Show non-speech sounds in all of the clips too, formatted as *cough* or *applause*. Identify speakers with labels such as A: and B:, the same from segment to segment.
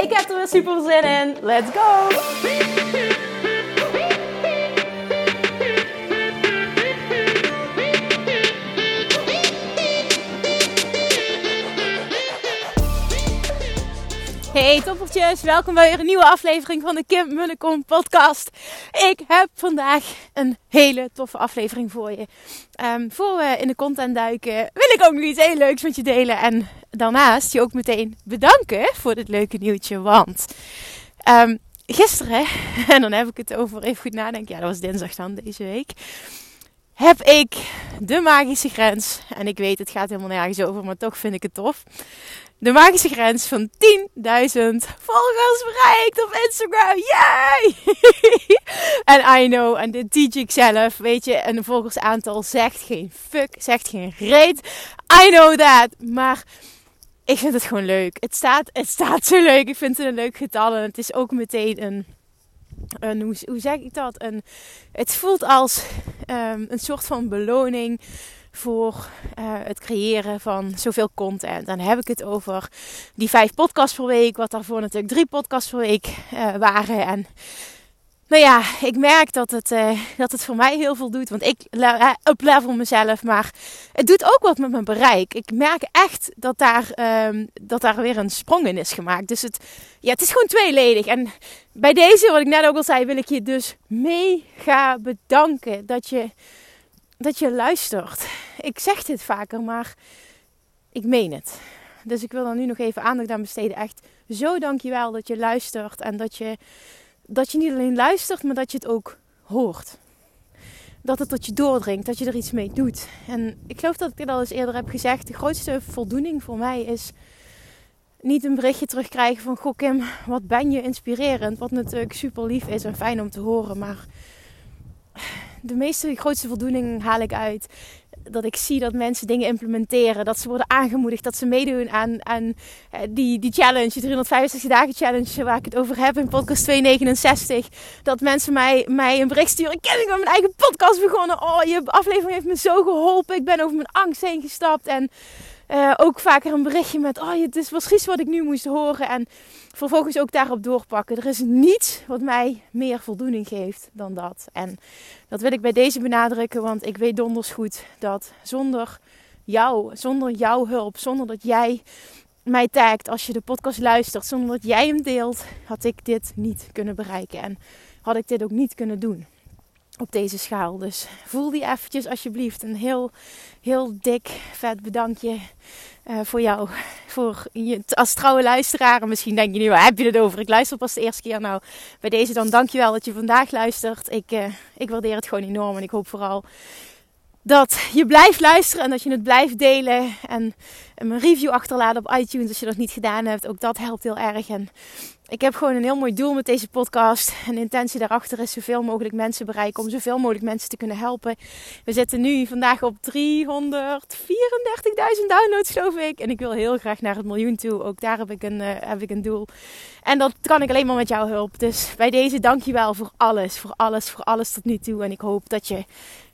A: Ik heb er weer super zin in. Let's go! Hey toppertjes, welkom bij weer een nieuwe aflevering van de Kim Munnekom podcast. Ik heb vandaag een hele toffe aflevering voor je. Um, voor we in de content duiken wil ik ook nog iets heel leuks met je delen. En daarnaast je ook meteen bedanken voor dit leuke nieuwtje. Want um, gisteren, *laughs* en dan heb ik het over even goed nadenken. Ja, dat was dinsdag dan deze week heb ik de magische grens. En ik weet, het gaat helemaal nergens over, maar toch vind ik het tof de magische grens van 10.000 volgers bereikt op Instagram. Yay! *laughs* en I know, en dit teach ik zelf, weet je, een volgersaantal zegt geen fuck, zegt geen reet. I know that, maar ik vind het gewoon leuk. Het staat, het staat zo leuk. Ik vind het een leuk getal en het is ook meteen een, een hoe, hoe zeg ik dat? Een, het voelt als um, een soort van beloning voor uh, het creëren van zoveel content. Dan heb ik het over die vijf podcasts per week, wat daarvoor natuurlijk drie podcasts per week uh, waren. En nou ja, ik merk dat het, uh, dat het voor mij heel veel doet. Want ik uplevel mezelf, maar het doet ook wat met mijn bereik. Ik merk echt dat daar, um, dat daar weer een sprong in is gemaakt. Dus het, ja, het is gewoon tweeledig. En bij deze, wat ik net ook al zei, wil ik je dus mega bedanken dat je dat je luistert. Ik zeg dit vaker, maar ik meen het. Dus ik wil dan nu nog even aandacht aan besteden. Echt zo dankjewel dat je luistert. En dat je, dat je niet alleen luistert, maar dat je het ook hoort. Dat het tot je doordringt, dat je er iets mee doet. En ik geloof dat ik dit al eens eerder heb gezegd. De grootste voldoening voor mij is niet een berichtje terugkrijgen van... Goh Kim, wat ben je inspirerend. Wat natuurlijk super lief is en fijn om te horen. Maar de meeste grootste voldoening haal ik uit dat ik zie dat mensen dingen implementeren. Dat ze worden aangemoedigd. Dat ze meedoen aan, eh, die, die challenge. De 365 dagen challenge waar ik het over heb in podcast 269. Dat mensen mij, mij een bericht sturen. Ken ik met mijn eigen podcast begonnen. Oh, je aflevering heeft me zo geholpen. Ik ben over mijn angst heen gestapt. En uh, ook vaker een berichtje met: Oh, het is precies wat ik nu moest horen. En vervolgens ook daarop doorpakken. Er is niets wat mij meer voldoening geeft dan dat. En dat wil ik bij deze benadrukken, want ik weet donders goed dat zonder jou, zonder jouw hulp, zonder dat jij mij tagt als je de podcast luistert, zonder dat jij hem deelt, had ik dit niet kunnen bereiken. En had ik dit ook niet kunnen doen op deze schaal. Dus voel die eventjes alsjeblieft. Een heel, heel dik, vet bedankje uh, voor jou. Voor je als trouwe luisteraar. Misschien denk je nu, waar heb je het over? Ik luister pas de eerste keer. Nou, bij deze dan dankjewel dat je vandaag luistert. Ik, uh, ik waardeer het gewoon enorm. En ik hoop vooral dat je blijft luisteren en dat je het blijft delen. En een review achterlaten op iTunes als je dat niet gedaan hebt. Ook dat helpt heel erg. En ik heb gewoon een heel mooi doel met deze podcast. En intentie daarachter is zoveel mogelijk mensen bereiken. Om zoveel mogelijk mensen te kunnen helpen. We zitten nu vandaag op 334.000 downloads geloof ik. En ik wil heel graag naar het miljoen toe. Ook daar heb ik, een, uh, heb ik een doel. En dat kan ik alleen maar met jouw hulp. Dus bij deze dankjewel voor alles. Voor alles, voor alles tot nu toe. En ik hoop dat je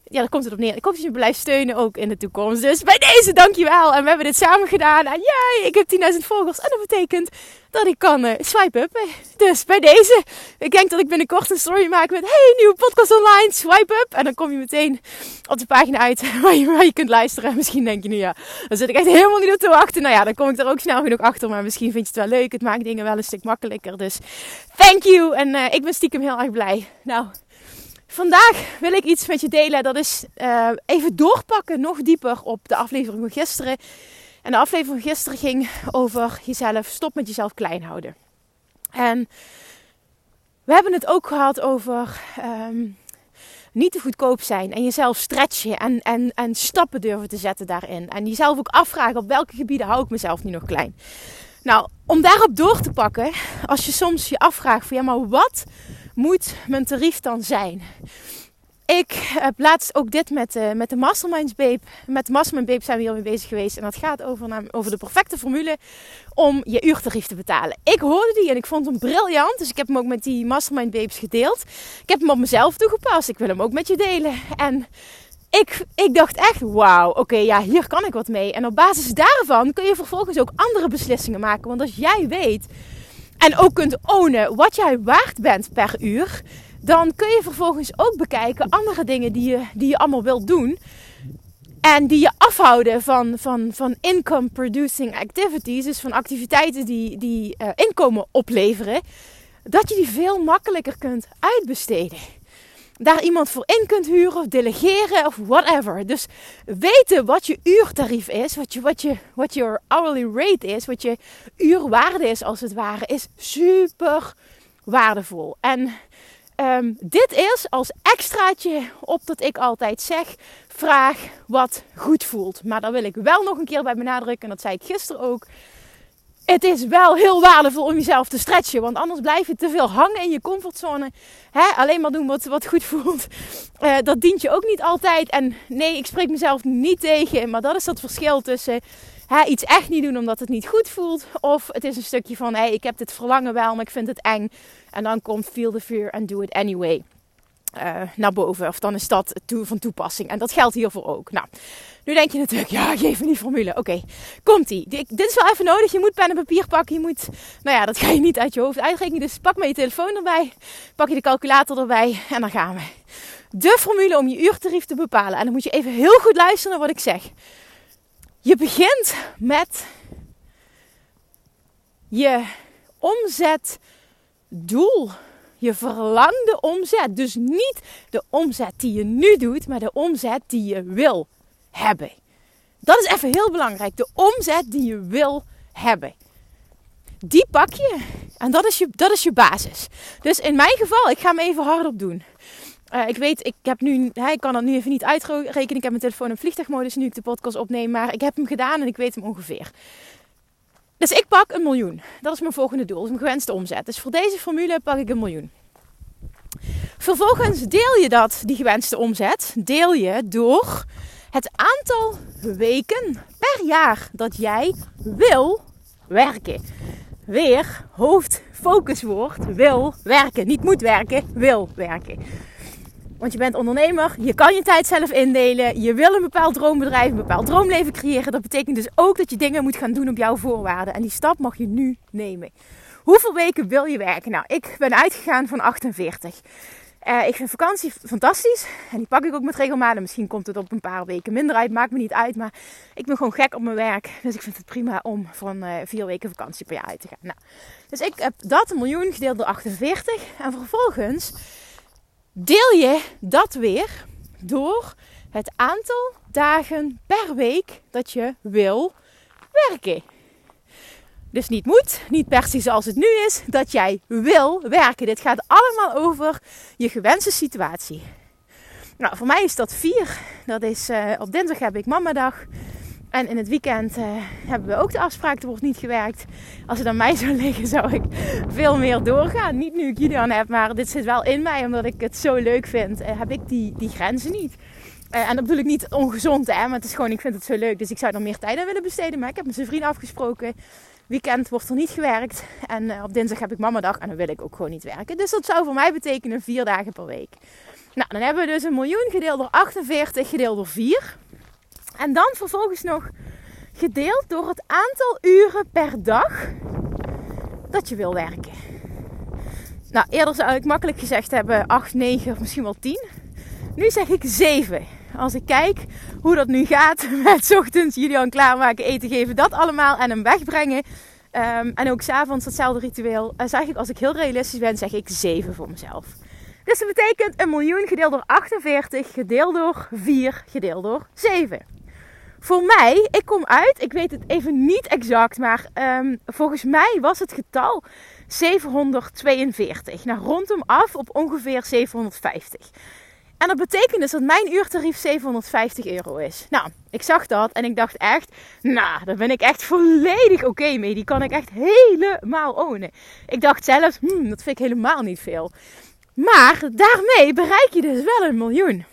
A: ja, daar komt het op neer. Ik hoop dat je me blijft steunen ook in de toekomst. Dus bij deze, dankjewel. En we hebben dit samen gedaan. En jij, ik heb 10.000 volgers. En dat betekent dat ik kan uh, swipe up. Dus bij deze, ik denk dat ik binnenkort een story maak met... Hey, nieuwe podcast online, swipe up. En dan kom je meteen op de pagina uit *laughs* waar je, kunt luisteren. Misschien denk je nu, ja, dan zit ik echt helemaal niet op te wachten. Nou ja, dan kom ik er ook snel genoeg achter. Maar misschien vind je het wel leuk. Het maakt dingen wel een stuk makkelijker. Dus thank you. En uh, ik ben stiekem heel erg blij. Nou... Vandaag wil ik iets met je delen. Dat is uh, even doorpakken, nog dieper op de aflevering van gisteren. En de aflevering van gisteren ging over jezelf. Stop met jezelf klein houden. En we hebben het ook gehad over um, niet te goedkoop zijn. En jezelf stretchen. En, en, en stappen durven te zetten daarin. En jezelf ook afvragen op welke gebieden hou ik mezelf nu nog klein. Nou, om daarop door te pakken, als je soms je afvraagt van ja, maar wat moet mijn tarief dan zijn? Ik heb laatst ook dit met, met de Masterminds Babe. Met de Mastermind Babe zijn we hiermee bezig geweest. En dat gaat over, over de perfecte formule om je uurtarief te betalen. Ik hoorde die en ik vond hem briljant. Dus ik heb hem ook met die Mastermind Babes gedeeld. Ik heb hem op mezelf toegepast. Ik wil hem ook met je delen. En ik, ik dacht echt, wauw, oké, ja, hier kan ik wat mee. En op basis daarvan kun je vervolgens ook andere beslissingen maken. Want als jij weet en ook kunt ownen wat jij waard bent per uur dan kun je vervolgens ook bekijken andere dingen die je, die je allemaal wilt doen. En die je afhouden van, van, van income producing activities. Dus van activiteiten die, die uh, inkomen opleveren. Dat je die veel makkelijker kunt uitbesteden. Daar iemand voor in kunt huren of delegeren of whatever. Dus weten wat je uurtarief is, wat je, wat je, wat je hourly rate is, wat je uurwaarde is als het ware, is super waardevol. En Ehm, dit is als extraatje op dat ik altijd zeg: vraag wat goed voelt. Maar daar wil ik wel nog een keer bij benadrukken, en dat zei ik gisteren ook. Het is wel heel waardevol om jezelf te stretchen, want anders blijf je te veel hangen in je comfortzone. alleen maar doen wat, wat goed voelt. Uh, dat dient je ook niet altijd. En nee, ik spreek mezelf niet tegen, maar dat is dat verschil tussen iets echt niet doen omdat het niet goed voelt. Of het is een stukje van, hey, ik heb dit verlangen wel, maar ik vind het eng. En dan komt feel the fear and do it anyway. Uh, naar boven. Of dan is dat van toepassing. En dat geldt hiervoor ook. Nou, nu denk je natuurlijk, ja, geef me die formule. Oké, komt-ie. Dit is wel even nodig. Je moet pen en papier pakken. Je moet, nou ja, dat ga je niet uit je hoofd uitrekenen. Dus pak maar je telefoon erbij. Pak je de calculator erbij. En dan gaan we. De formule om je uurtarief te bepalen. En dan moet je even heel goed luisteren naar wat ik zeg. Je begint met je omzetdoel. Je verlangde omzet. Dus niet de omzet die je nu doet, maar de omzet die je wil hebben. Dat is even heel belangrijk. De omzet die je wil hebben. Die pak je. En dat is je, dat is je basis. Dus in mijn geval, ik ga hem even hardop doen. Uh, ik weet, ik, heb nu, hè, ik kan dat nu even niet uitrekenen. Ik heb mijn telefoon in vliegtuigmodus nu ik de podcast opneem. Maar ik heb hem gedaan en ik weet hem ongeveer. Dus ik pak een miljoen. Dat is mijn volgende doel. Mijn gewenste omzet. Dus voor deze formule pak ik een miljoen. Vervolgens deel je dat, die gewenste omzet, deel je door het aantal weken per jaar dat jij wil werken. Weer hoofdfocuswoord, wil werken. Niet moet werken, wil werken. Want je bent ondernemer, je kan je tijd zelf indelen, je wil een bepaald droombedrijf, een bepaald droomleven creëren. Dat betekent dus ook dat je dingen moet gaan doen op jouw voorwaarden. En die stap mag je nu nemen. Hoeveel weken wil je werken? Nou, ik ben uitgegaan van 48. Uh, ik vind vakantie fantastisch. En die pak ik ook met regelmaat. Misschien komt het op een paar weken minder uit. Maakt me niet uit. Maar ik ben gewoon gek op mijn werk. Dus ik vind het prima om van uh, vier weken vakantie per jaar uit te gaan. Nou, dus ik heb dat een miljoen gedeeld door 48. En vervolgens deel je dat weer door het aantal dagen per week dat je wil werken. Dus niet moet, niet per se zoals het nu is, dat jij wil werken. Dit gaat allemaal over je gewenste situatie. Nou, voor mij is dat vier. Dat is uh, op dinsdag heb ik mamadag. En in het weekend uh, hebben we ook de afspraak, er wordt niet gewerkt. Als het aan mij *laughs* zou liggen, zou ik veel meer doorgaan. Niet nu ik jullie aan heb, maar dit zit wel in mij, omdat ik het zo leuk vind. Uh, heb ik die, die grenzen niet. Uh, en dat bedoel ik niet ongezond, hè, maar het is gewoon, ik vind het zo leuk. Dus ik zou er meer tijd aan willen besteden. Maar ik heb met zijn vriend afgesproken. Weekend wordt er niet gewerkt. En op dinsdag heb ik mamadag en dan wil ik ook gewoon niet werken. Dus dat zou voor mij betekenen vier dagen per week. Nou, dan hebben we dus een miljoen gedeeld door 48 gedeeld door 4. En dan vervolgens nog gedeeld door het aantal uren per dag dat je wil werken. Nou, eerder zou ik makkelijk gezegd hebben 8, 9 of misschien wel 10. Nu zeg ik 7. Als ik kijk hoe dat nu gaat *laughs* met ochtends Julian klaarmaken, eten geven, dat allemaal en hem wegbrengen. Um, en ook s'avonds hetzelfde ritueel. Uh, zeg ik, als ik heel realistisch ben, zeg ik 7 voor mezelf. Dus dat betekent een miljoen gedeeld door 48, gedeeld door 4, gedeeld door 7 voor mij, ik kom uit, ik weet het even niet exact, maar um, volgens mij was het getal 742. Nou, rondom af op ongeveer 750. En dat betekent dus dat mijn uurtarief 750 euro is. Nou, ik zag dat en ik dacht echt, nou, daar ben ik echt volledig oké mee. Die kan ik echt helemaal ownen. Ik dacht zelfs, hmm, dat vind ik helemaal niet veel. Maar daarmee bereik je dus wel een miljoen.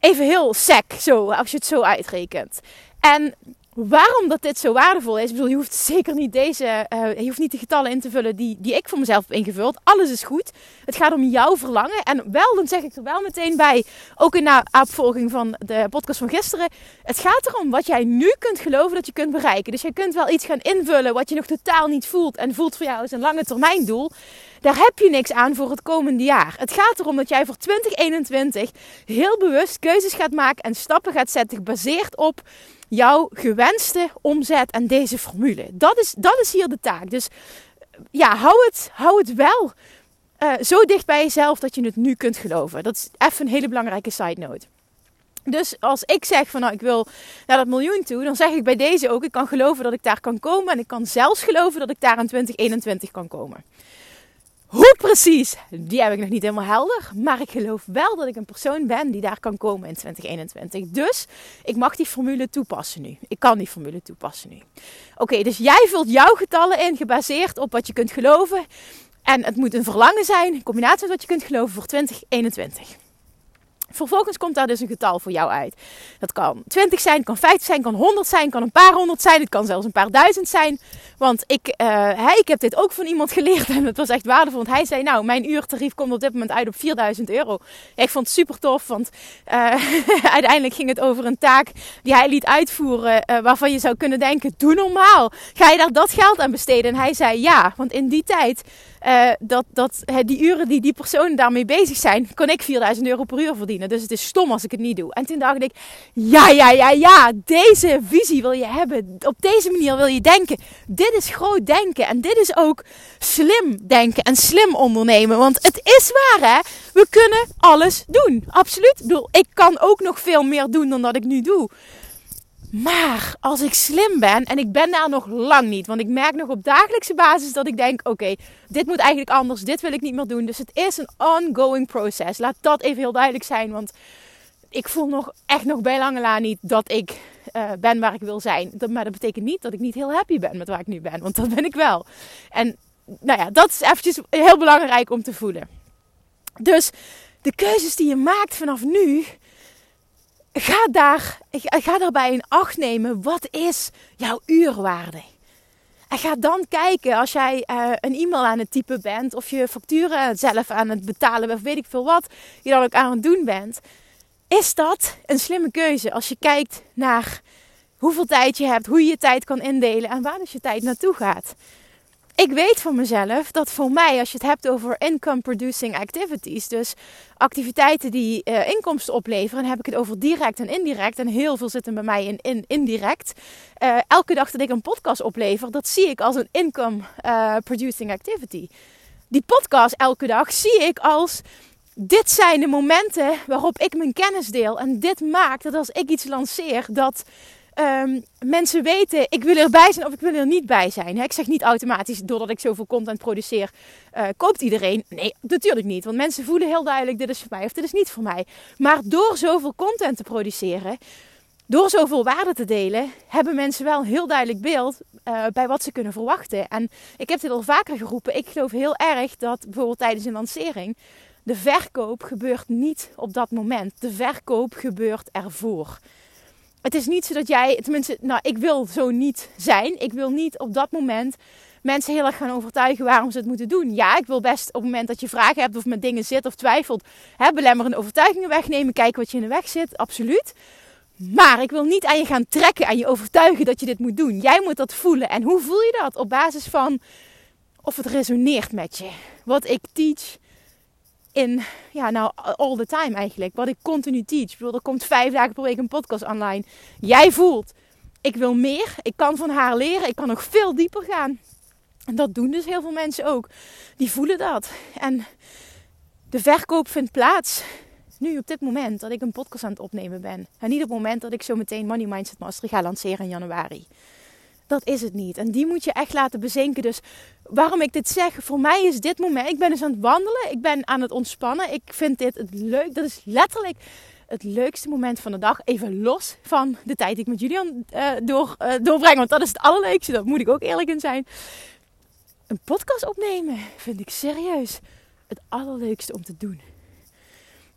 A: Even heel sec, zo, als je het zo uitrekent. En waarom dat dit zo waardevol is. Ik bedoel, je hoeft zeker niet deze, uh, je hoeft niet de getallen in te vullen die, die ik voor mezelf heb ingevuld. Alles is goed. Het gaat om jouw verlangen. En wel, dan zeg ik er wel meteen bij, ook in de opvolging van de podcast van gisteren. Het gaat erom wat jij nu kunt geloven dat je kunt bereiken. Dus je kunt wel iets gaan invullen wat je nog totaal niet voelt. En voelt voor jou als een lange termijn doel. Daar heb je niks aan voor het komende jaar. Het gaat erom dat jij voor 2021 heel bewust keuzes gaat maken en stappen gaat zetten gebaseerd op jouw gewenste omzet en deze formule. Dat is, dat is hier de taak. Dus ja, hou het, hou het wel uh, zo dicht bij jezelf dat je het nu kunt geloven. Dat is even een hele belangrijke side note. Dus als ik zeg van nou ik wil naar dat miljoen toe, dan zeg ik bij deze ook, ik kan geloven dat ik daar kan komen en ik kan zelfs geloven dat ik daar in 2021 kan komen. Hoe precies, die heb ik nog niet helemaal helder. Maar ik geloof wel dat ik een persoon ben die daar kan komen in 2021. Dus ik mag die formule toepassen nu. Ik kan die formule toepassen nu. Oké, dus jij vult jouw getallen in gebaseerd op wat je kunt geloven. En het moet een verlangen zijn, in combinatie met wat je kunt geloven voor 2021. Vervolgens komt daar dus een getal voor jou uit. Dat kan 20 zijn, kan 50 zijn, kan 100 zijn, kan een paar honderd zijn. Het kan zelfs een paar duizend zijn. Want ik, uh, ik heb dit ook van iemand geleerd *laughs* en het was echt waardevol. Want hij zei, nou, mijn uurtarief komt op dit moment uit op 4000 euro. Ik vond het super tof, want uh, *laughs* uiteindelijk ging het over een taak die hij liet uitvoeren. Uh, waarvan je zou kunnen denken, doe normaal. Ga je daar dat geld aan besteden? En hij zei, ja, want in die tijd uh, dat, dat die uren die die personen daarmee bezig zijn, kon ik 4000 euro per uur verdienen. Dus het is stom als ik het niet doe. En toen dacht ik, ja, ja, ja, ja, deze visie wil je hebben. Op deze manier wil je denken. Dit is groot denken. En dit is ook slim denken en slim ondernemen. Want het is waar, hè. We kunnen alles doen. Absoluut. Ik ik kan ook nog veel meer doen dan dat ik nu doe. Maar als ik slim ben, en ik ben daar nog lang niet, want ik merk nog op dagelijkse basis dat ik denk: oké, dit moet eigenlijk anders, dit wil ik niet meer doen. Dus het is een ongoing proces. Laat dat even heel duidelijk zijn, want ik voel nog echt nog bij lange la niet dat ik uh, ben waar ik wil zijn. Maar dat betekent niet dat ik niet heel happy ben met waar ik nu ben, want dat ben ik wel. En nou ja, dat is eventjes heel belangrijk om te voelen. Dus de keuzes die je maakt vanaf nu ga, daar, ga daarbij in acht nemen. Wat is jouw uurwaarde? En ga dan kijken als jij uh, een e-mail aan het typen bent. Of je facturen zelf aan het betalen. Of weet ik veel wat je dan ook aan het doen bent. Is dat een slimme keuze als je kijkt naar hoeveel tijd je hebt. Hoe je je tijd kan indelen. En waar dus je tijd naartoe gaat ik weet van mezelf dat voor mij, als je het hebt over income producing activities, dus activiteiten die uh, inkomsten opleveren, dan heb ik het over direct en indirect. En heel veel zitten bij mij in, in indirect. Uh, elke dag dat ik een podcast oplever, dat zie ik als een income uh, producing activity. Die podcast elke dag zie ik als dit zijn de momenten waarop ik mijn kennis deel. En dit maakt dat als ik iets lanceer, dat um, mensen weten, ik wil erbij zijn of ik wil er niet bij zijn. Ik zeg niet automatisch, doordat ik zoveel content produceer, uh, koopt iedereen. Nee, natuurlijk niet. Want mensen voelen heel duidelijk, dit is voor mij of dit is niet voor mij. Maar door zoveel content te produceren, door zoveel waarde te delen, hebben mensen wel een heel duidelijk beeld uh, bij wat ze kunnen verwachten. En ik heb dit al vaker geroepen. Ik geloof heel erg dat bijvoorbeeld tijdens een lancering de verkoop gebeurt niet op dat moment. De verkoop gebeurt ervoor het is niet zo dat jij, tenminste, nou, ik wil zo niet zijn. Ik wil niet op dat moment mensen heel erg gaan overtuigen waarom ze het moeten doen. Ja, ik wil best op het moment dat je vragen hebt of met dingen zit of twijfelt, hè, belemmerende overtuigingen wegnemen, kijken wat je in de weg zit, absoluut. Maar ik wil niet aan je gaan trekken, aan je overtuigen dat je dit moet doen. Jij moet dat voelen. En hoe voel je dat? Op basis van of het resoneert met je. Wat ik teach, in, ja, nou, all the time eigenlijk. Wat ik continu teach. Ik bedoel, er komt vijf dagen per week een podcast online. Jij voelt, ik wil meer. Ik kan van haar leren. Ik kan nog veel dieper gaan. En dat doen dus heel veel mensen ook. Die voelen dat. En de verkoop vindt plaats nu op dit moment dat ik een podcast aan het opnemen ben. En niet op het moment dat ik zo meteen Money Mindset Mastery ga lanceren in januari. dat is het niet. En die moet je echt laten bezinken. Dus waarom ik dit zeg, voor mij is dit moment, ik ben dus aan het wandelen, ik ben aan het ontspannen. Ik vind dit het leuk, dat is letterlijk het leukste moment van de dag. Even los van de tijd die ik met Julian uh, door, uh, doorbreng. Want dat is het allerleukste, daar moet ik ook eerlijk in zijn. Een podcast opnemen vind ik serieus het allerleukste om te doen.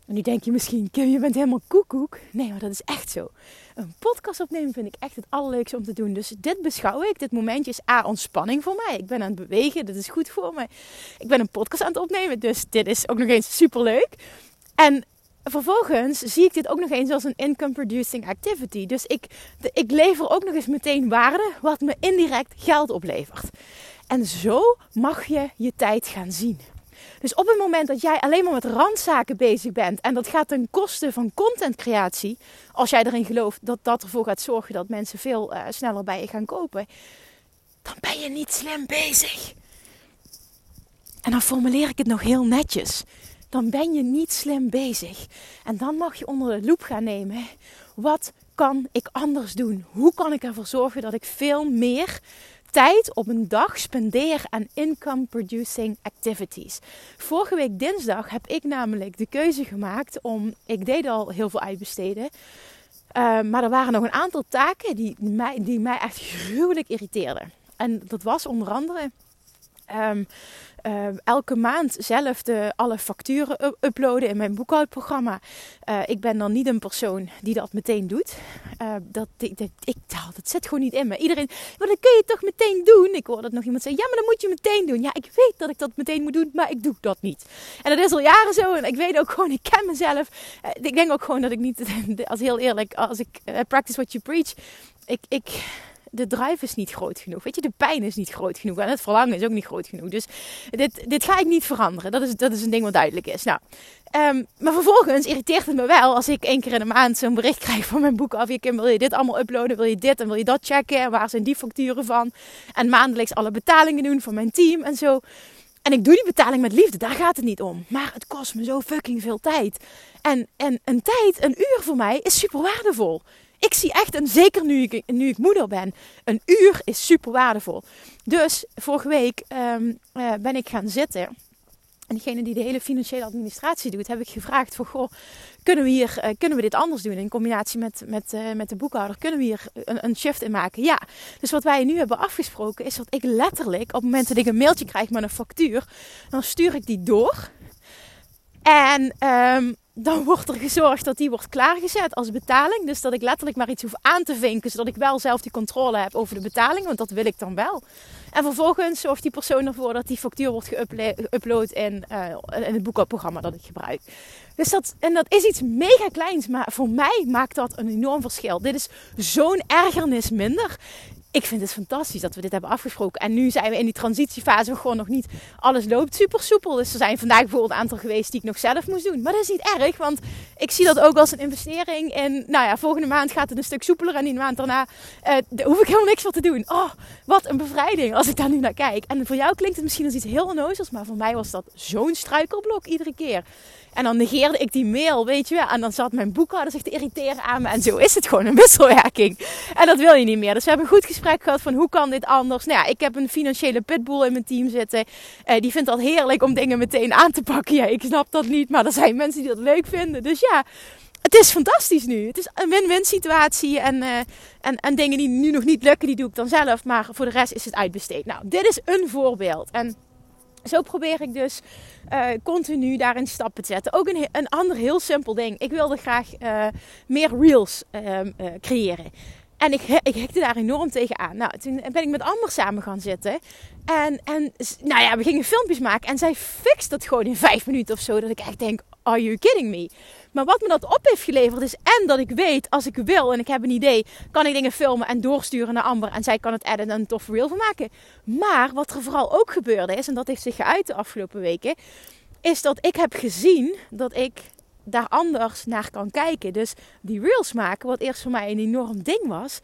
A: En nu denk je misschien, Kim, je bent helemaal koekoek. Nee, maar dat is echt zo. Een podcast opnemen vind ik echt het allerleukste om te doen. Dus dit beschouw ik. Dit momentje is A, ontspanning voor mij. Ik ben aan het bewegen, dit is goed voor mij. Ik ben een podcast aan het opnemen, dus dit is ook nog eens superleuk. En vervolgens zie ik dit ook nog eens als een income producing activity. Dus ik, ik lever ook nog eens meteen waarde, wat me indirect geld oplevert. En zo mag je je tijd gaan zien. Dus op het moment dat jij alleen maar met randzaken bezig bent en dat gaat ten koste van contentcreatie, als jij erin gelooft dat dat ervoor gaat zorgen dat mensen veel uh, sneller bij je gaan kopen, dan ben je niet slim bezig. En dan formuleer ik het nog heel netjes. Dan ben je niet slim bezig. En dan mag je onder de loep gaan nemen. Wat kan ik anders doen? Hoe kan ik ervoor zorgen dat ik veel meer tijd op een dag spendeer aan income producing activities. Vorige week dinsdag heb ik namelijk de keuze gemaakt om, ik deed al heel veel uitbesteden. Uh, maar er waren nog een aantal taken die mij, die mij echt gruwelijk irriteerden. En dat was onder andere um, uh, elke maand zelf de, alle facturen uploaden in mijn boekhoudprogramma. Uh, ik ben dan niet een persoon die dat meteen doet. Uh, dat, dat, ik, dat zit gewoon niet in me. Iedereen, maar dat kun je toch meteen doen? Ik hoorde dat nog iemand zeggen, ja, maar dan moet je meteen doen. Ja, ik weet dat ik dat meteen moet doen, maar ik doe dat niet. En dat is al jaren zo. En ik weet ook gewoon, ik ken mezelf. ik denk ook gewoon dat ik niet, *laughs* als heel eerlijk, als ik practice what you preach. Ik, ik, de drive is niet groot genoeg. Weet je, de pijn is niet groot genoeg. En het verlangen is ook niet groot genoeg. Dus dit, dit ga ik niet veranderen. Dat is, dat is een ding wat duidelijk is. Nou, um, maar vervolgens irriteert het me wel als ik één keer in de maand zo'n bericht *laughs* krijg van mijn boek af. Je wil je dit allemaal uploaden? Wil je dit en wil je dat checken? En waar zijn die facturen van? En maandelijks alle betalingen doen van mijn team en zo. En ik doe die betaling met liefde, daar gaat het niet om. Maar het kost me zo fucking veel tijd. En, en een tijd, een uur voor mij, is super waardevol. Ik zie echt, en zeker nu ik, nu ik moeder ben, een uur is super waardevol. Dus vorige week um, uh, ben ik gaan zitten. En diegene die de hele financiële administratie doet, heb ik gevraagd voor, goh, kunnen we hier, uh, kunnen we dit anders doen in combinatie met, met, uh, met de boekhouder? Kunnen we hier een, een, shift in maken? Ja. Dus wat wij nu hebben afgesproken is dat ik letterlijk, op het moment dat ik een mailtje krijg met een factuur, dan stuur ik die door. En um, dan wordt er gezorgd dat die wordt klaargezet als betaling. Dus dat ik letterlijk maar iets hoef aan te vinken, zodat ik wel zelf die controle heb over de betaling, want dat wil ik dan wel. En vervolgens zorgt die persoon ervoor dat die factuur wordt geüpload in, uh, in het boekhoudprogramma dat ik gebruik. Dus dat, en dat is iets mega kleins, maar voor mij maakt dat een enorm verschil. Dit is zo'n ergernis minder ik vind het fantastisch dat we dit hebben afgesproken. En nu zijn we in die transitiefase gewoon nog niet. Alles loopt super soepel. Dus er zijn vandaag bijvoorbeeld een aantal geweest die ik nog zelf moest doen. Maar dat is niet erg, want ik zie dat ook als een investering. En nou ja, volgende maand gaat het een stuk soepeler. En die maand daarna uh, hoef ik helemaal niks voor te doen. Oh, wat een bevrijding als ik daar nu naar kijk. En voor jou klinkt het misschien als iets heel onnozels. Maar voor mij was dat zo'n struikelblok iedere keer. En dan negeerde ik die mail, weet je wel. En dan zat mijn boekhouder zich te irriteren aan me. En zo is het gewoon een wisselwerking. En dat wil je niet meer. Dus we hebben een goed gesprek gehad van hoe kan dit anders. Nou ja, ik heb een financiële pitbull in mijn team zitten. Uh, die vindt dat heerlijk om dingen meteen aan te pakken. Ja, ik snap dat niet. Maar er zijn mensen die dat leuk vinden. Dus ja, het is fantastisch nu. Het is een win-win situatie. En, uh, en, en dingen die nu nog niet lukken, die doe ik dan zelf. Maar voor de rest is het uitbesteed. Nou, dit is een voorbeeld. En zo probeer ik dus uh, continu daarin stappen te zetten. Ook een, een ander heel simpel ding. Ik wilde graag uh, meer reels uh, creëren. En ik, ik hekte daar enorm tegen aan. Nou, toen ben ik met Amber samen gaan zitten. En, en nou ja, we gingen filmpjes maken. En zij fixt dat gewoon in vijf minuten of zo. Dat ik echt denk, are you kidding me? Maar wat me dat op heeft geleverd is en dat ik weet als ik wil en ik heb een idee, kan ik dingen filmen en doorsturen naar Amber en zij kan het editen en een tof reel van maken. Maar wat er vooral ook gebeurde is, en dat heeft zich geuit de afgelopen weken, is dat ik heb gezien dat ik daar anders naar kan kijken. Dus die reels maken, wat eerst voor mij een enorm ding was,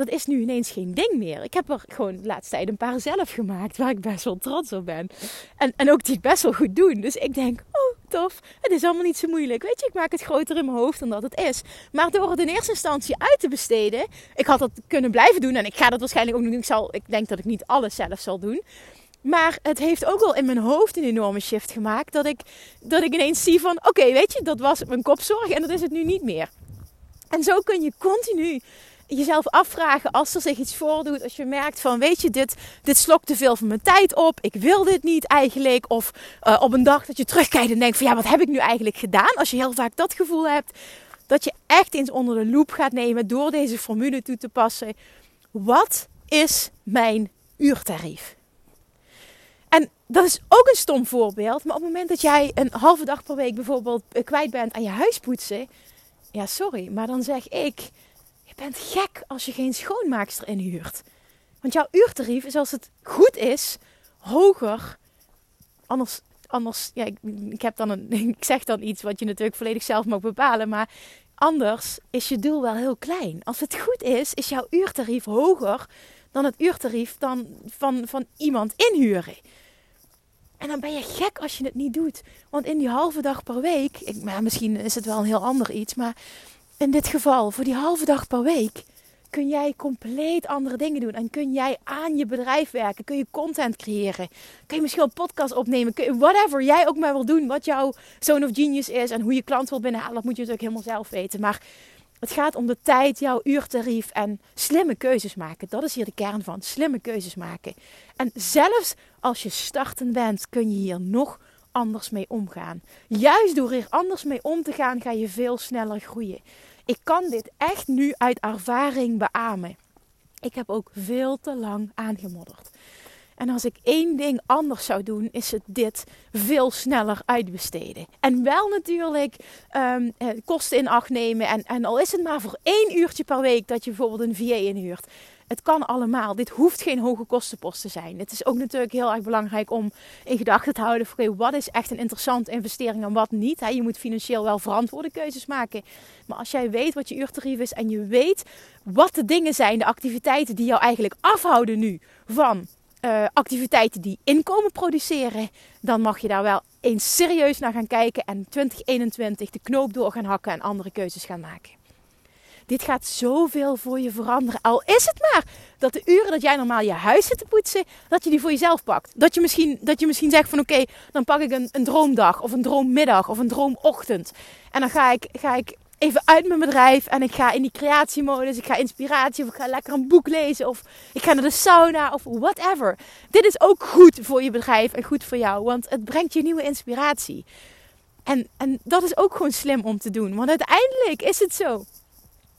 A: dat is nu ineens geen ding meer. Ik heb er gewoon de laatste tijd een paar zelf gemaakt, waar ik best wel trots op ben. En, en ook die het best wel goed doen. Dus ik denk, oh, tof. Het is allemaal niet zo moeilijk. Weet je, ik maak het groter in mijn hoofd dan dat het is. Maar door het in eerste instantie uit te besteden, ik had dat kunnen blijven doen en ik ga dat waarschijnlijk ook doen. Ik, zal, ik denk dat ik niet alles zelf zal doen. Maar het heeft ook wel in mijn hoofd een enorme shift gemaakt. Dat ik, dat ik ineens zie van, oké, weet je, dat was mijn kopzorg en dat is het nu niet meer. En zo kun je continu jezelf afvragen als er zich iets voordoet. Als je merkt van, weet je, dit, dit slokt te veel van mijn tijd op. Ik wil dit niet eigenlijk. Of uh, op een dag dat je terugkijkt en denkt van, ja, wat heb ik nu eigenlijk gedaan? Als je heel vaak dat gevoel hebt. Dat je echt eens onder de loep gaat nemen door deze formule toe te passen. Wat is mijn uurtarief? En dat is ook een stom voorbeeld. Maar op het moment dat jij een halve dag per week bijvoorbeeld kwijt bent aan je huispoetsen. Ja, sorry, maar dan zeg ik bent gek als je geen schoonmaakster inhuurt. Want jouw uurtarief is als het goed is hoger. Anders, anders ja, ik, ik, heb dan een, *laughs* ik zeg dan iets wat je natuurlijk volledig zelf mag bepalen. Maar anders is je doel wel heel klein. Als het goed is, is jouw uurtarief hoger dan het uurtarief dan van, van iemand inhuren. En dan ben je gek als je het niet doet. Want in die halve dag per week, ik, maar misschien is het wel een heel ander iets, maar in dit geval, voor die halve dag per week, kun jij compleet andere dingen doen. En kun jij aan je bedrijf werken. Kun je content creëren. Kun je misschien een podcast opnemen. Kun je, whatever jij ook maar wil doen. Wat jouw zone of genius is. En hoe je klant wil binnenhalen. Dat moet je natuurlijk helemaal zelf weten. Maar het gaat om de tijd, jouw uurtarief en slimme keuzes maken. Dat is hier de kern van. Slimme keuzes maken. En zelfs als je startend bent, kun je hier nog anders mee omgaan. Juist door er anders mee om te gaan, ga je veel sneller groeien. Ik kan dit echt nu uit ervaring beamen. Ik heb ook veel te lang aangemodderd. En als ik één ding anders zou doen, is het dit veel sneller uitbesteden. En wel natuurlijk um, kosten in acht nemen. En, en al is het maar voor één uurtje per week dat je bijvoorbeeld een VA inhuurt. Het kan allemaal. Dit hoeft geen hoge kostenpost te zijn. Het is ook natuurlijk heel erg belangrijk om in gedachten te houden: van, wat is echt een interessante investering en wat niet. Je moet financieel wel verantwoorde keuzes maken. Maar als jij weet wat je uurtarief is en je weet wat de dingen zijn, de activiteiten die jou eigenlijk afhouden nu van uh, activiteiten die inkomen produceren, dan mag je daar wel eens serieus naar gaan kijken en 2021 de knoop door gaan hakken en andere keuzes gaan maken. Dit gaat zoveel voor je veranderen. Al is het maar dat de uren dat jij normaal je huis zit te poetsen, dat je die voor jezelf pakt. Dat je misschien, dat je misschien zegt van oké, dan pak ik een, een droomdag of een droommiddag of een droomochtend. En dan ga ik, ga ik even uit mijn bedrijf en ik ga in die creatiemodus. Ik ga inspiratie of ik ga lekker een boek lezen of ik ga naar de sauna of whatever. Dit is ook goed voor je bedrijf en goed voor jou, want het brengt je nieuwe inspiratie. En, en dat is ook gewoon slim om te doen, want uiteindelijk is het zo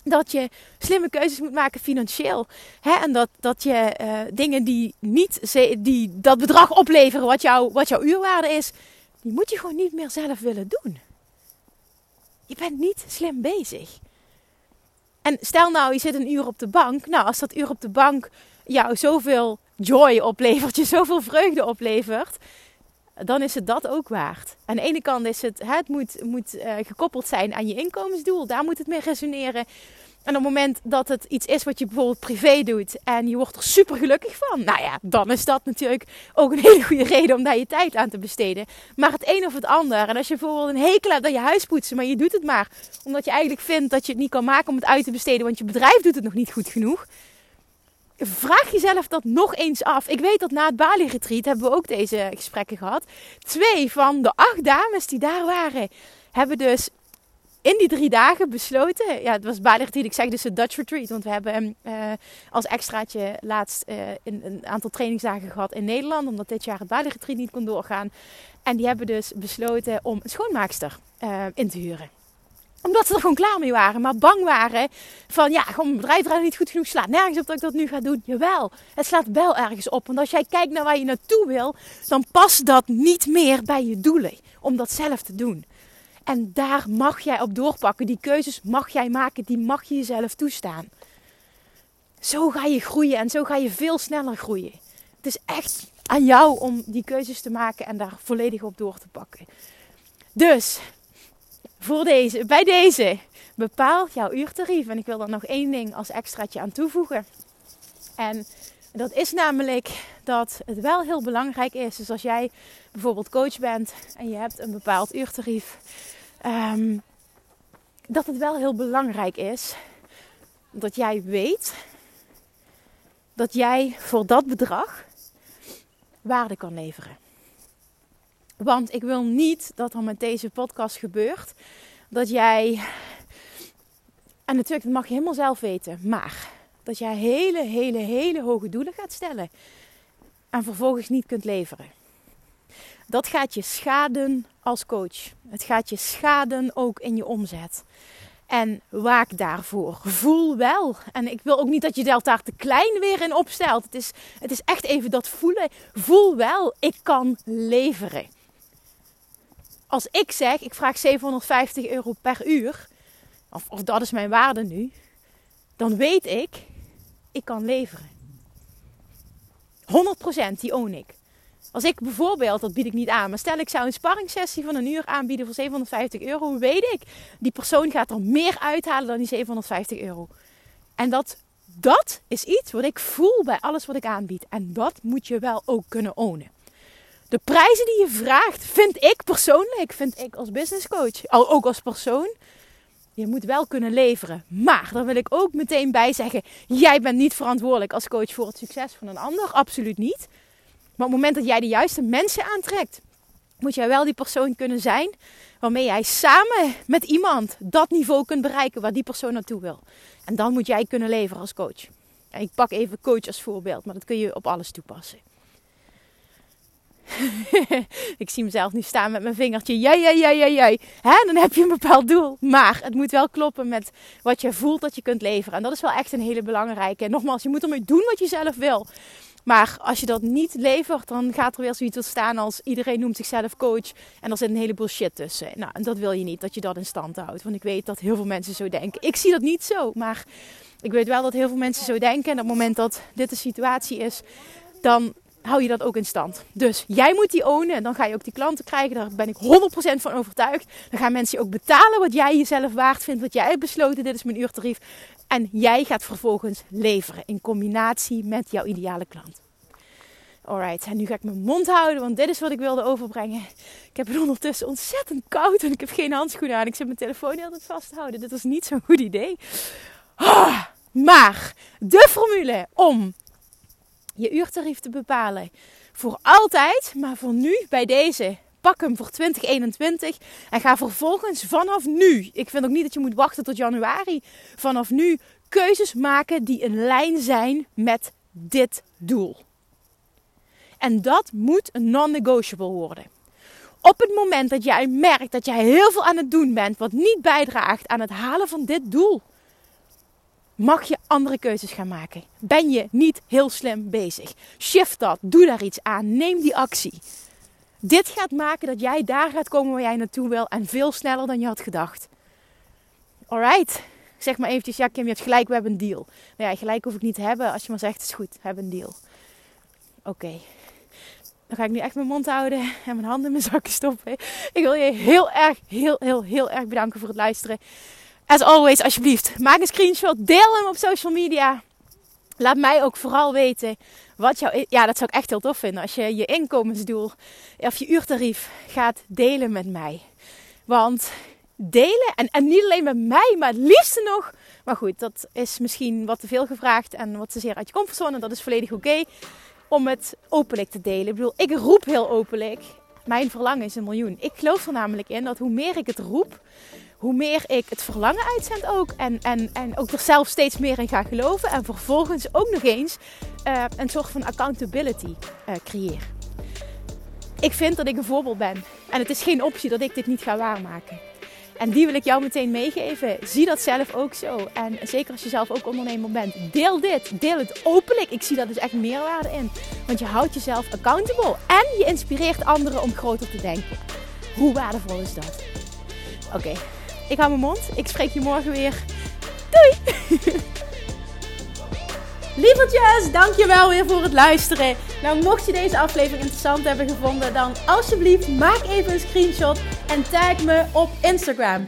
A: dat je slimme keuzes moet maken financieel. Hè? En dat, dat je uh, dingen die niet die dat bedrag opleveren wat, jou, wat jouw uurwaarde is, die moet je gewoon niet meer zelf willen doen. Je bent niet slim bezig. En stel nou, je zit een uur op de bank. Nou, als dat uur op de bank jou zoveel joy oplevert, je zoveel vreugde oplevert, dan is het dat ook waard. Aan de ene kant is het, het moet, moet uh, gekoppeld zijn aan je inkomensdoel. Daar moet het mee resoneren. En op het moment dat het iets is wat je bijvoorbeeld privé doet en je wordt er super gelukkig van, nou ja, dan is dat natuurlijk ook een *laughs* hele goede reden om daar je tijd aan te besteden. Maar het een of het ander. En als je bijvoorbeeld een hekel hebt aan je huis poetsen, maar je doet het maar omdat je eigenlijk vindt dat je het niet kan maken om het uit te besteden, want je bedrijf doet het nog niet goed genoeg vraag jezelf dat nog eens af. Ik weet dat na het Bali Retreat hebben we ook deze gesprekken gehad. Twee van de acht dames die daar waren, hebben dus in die drie dagen besloten. Ja, het was Bali Retreat. Ik zeg dus het Dutch Retreat. Want we hebben uh, als extraatje laatst uh, een, een, aantal trainingsdagen gehad in Nederland. Omdat dit jaar het Bali Retreat niet kon doorgaan. En die hebben dus besloten om een schoonmaakster uh, in te huren omdat ze er gewoon klaar mee waren, maar bang waren van ja, gewoon mijn bedrijf draait niet goed genoeg, slaat nergens op dat ik dat nu ga doen. Jawel, het slaat wel ergens op. Want als jij kijkt naar waar je naartoe wil, dan past dat niet meer bij je doelen om dat zelf te doen. En daar mag jij op doorpakken. Die keuzes mag jij maken, die mag je jezelf toestaan. Zo ga je groeien en zo ga je veel sneller groeien. Het is echt aan jou om die keuzes te maken en daar volledig op door te pakken. Dus voor deze, bij deze bepaal jouw uurtarief. En ik wil er nog één ding als extraatje aan toevoegen. En dat is namelijk dat het wel heel belangrijk is. Dus als jij bijvoorbeeld coach bent en je hebt een bepaald uurtarief, ehm, dat het wel heel belangrijk is dat jij weet dat jij voor dat bedrag waarde kan leveren. Want ik wil niet dat er met deze podcast gebeurt dat jij. En natuurlijk, dat mag je helemaal zelf weten. Maar dat jij hele, hele, hele hoge doelen gaat stellen. En vervolgens niet kunt leveren. Dat gaat je schaden als coach. Het gaat je schaden ook in je omzet. En waak daarvoor. Voel wel. En ik wil ook niet dat je dat daar te klein weer in opstelt. Het is, het is echt even dat voelen. Voel wel, ik kan leveren. Als ik zeg, ik vraag 750 euro per uur. Of, of dat is mijn waarde nu. Dan weet ik, ik kan leveren. 100% die own ik. Als ik bijvoorbeeld, dat bied ik niet aan, maar stel ik zou een sparringssessie van een uur aanbieden voor 750 euro, weet ik, die persoon gaat er meer uithalen dan die 750 euro. En dat, dat is iets wat ik voel bij alles wat ik aanbied. En dat moet je wel ook kunnen ownen. De prijzen die je vraagt, vind ik persoonlijk, vind ik als business coach, ook als persoon, je moet wel kunnen leveren. Maar daar wil ik ook meteen bij zeggen: jij bent niet verantwoordelijk als coach voor het succes van een ander. Absoluut niet. Maar op het moment dat jij de juiste mensen aantrekt, moet jij wel die persoon kunnen zijn waarmee jij samen met iemand dat niveau kunt bereiken waar die persoon naartoe wil. En dan moet jij kunnen leveren als coach. En ik pak even coach als voorbeeld, maar dat kun je op alles toepassen. *laughs* ik zie mezelf nu staan met mijn vingertje. Jij, jij, jij, jij, jij. Dan heb je een bepaald doel. Maar het moet wel kloppen met wat je voelt dat je kunt leveren. En dat is wel echt een hele belangrijke. En nogmaals, je moet ermee doen wat je zelf wil. Maar als je dat niet levert, dan gaat er weer zoiets ontstaan als iedereen noemt zichzelf coach. En er zit een heleboel shit tussen. Nou, en dat wil je niet, dat je dat in stand houdt. Want ik weet dat heel veel mensen zo denken. Ik zie dat niet zo, maar ik weet wel dat heel veel mensen zo denken. En op het moment dat dit de situatie is, dan hou je dat ook in stand. Dus jij moet die ownen en dan ga je ook die klanten krijgen. Daar ben ik 100% van overtuigd. Dan gaan mensen je ook betalen wat jij jezelf waard vindt. Wat jij hebt besloten, dit is mijn uurtarief. En jij gaat vervolgens leveren in combinatie met jouw ideale klant. Alright, en nu ga ik mijn mond houden, want dit is wat ik wilde overbrengen. Ik heb het ondertussen ontzettend koud en ik heb geen handschoenen aan. Ik zit mijn telefoon heel tijd vast te houden. Dit was niet zo'n goed idee. Ah, maar de formule om je uurtarief te bepalen. Voor altijd, maar voor nu bij deze. Pak hem voor 2021 en ga vervolgens vanaf nu. Ik vind ook niet dat je moet wachten tot januari. Vanaf nu keuzes maken die in lijn zijn met dit doel. En dat moet een non-negotiable worden. Op het moment dat jij merkt dat jij heel veel aan het doen bent wat niet bijdraagt aan het halen van dit doel, mag je andere keuzes gaan maken. Ben je niet heel slim bezig? Shift dat, doe daar iets aan, neem die actie. Dit gaat maken dat jij daar gaat komen waar jij naartoe wil en veel sneller dan je had gedacht. Alright, zeg maar eventjes, ja Kim, je hebt gelijk, we hebben een deal. Nou ja, gelijk hoef ik niet te hebben als je maar zegt, is goed, we hebben een deal. Oké, dan ga ik nu echt mijn mond houden en mijn handen in mijn zakken stoppen. Ik wil je heel erg, heel, heel, heel erg bedanken voor het luisteren. As always, alsjeblieft, maak een screenshot, deel hem op social media. Laat mij ook vooral weten wat jouw... Ja, dat zou ik echt heel tof vinden. Als je je inkomensdoel of je uurtarief gaat delen met mij. Want delen, en, en niet alleen met mij, maar het liefste nog... Maar goed, dat is misschien wat te veel gevraagd en wat te zeer uit je comfortzone. Dat is volledig oké om het openlijk te delen. Ik bedoel, ik roep heel openlijk. Mijn verlangen is een miljoen. Ik geloof er namelijk in dat hoe meer ik het roep, hoe meer ik het verlangen uitzend ook. En, en, en ook er zelf steeds meer in ga geloven. En vervolgens ook nog eens uh, een soort van accountability uh, creëer. Ik vind dat ik een voorbeeld ben. En het is geen optie dat ik dit niet ga waarmaken. En die wil ik jou meteen meegeven. Zie dat zelf ook zo. En zeker als je zelf ook ondernemer bent. Deel dit. Deel het openlijk. Ik zie daar dus echt meerwaarde in. Want je houdt jezelf accountable. En je inspireert anderen om groter te denken. Hoe waardevol is dat? Oké, ik hou mijn mond. Ik spreek je morgen weer. Doei! *laughs* Lievertjes, dankjewel weer voor het luisteren. Nou, mocht je deze aflevering interessant hebben gevonden, dan alsjeblieft maak even een screenshot en tag me op Instagram.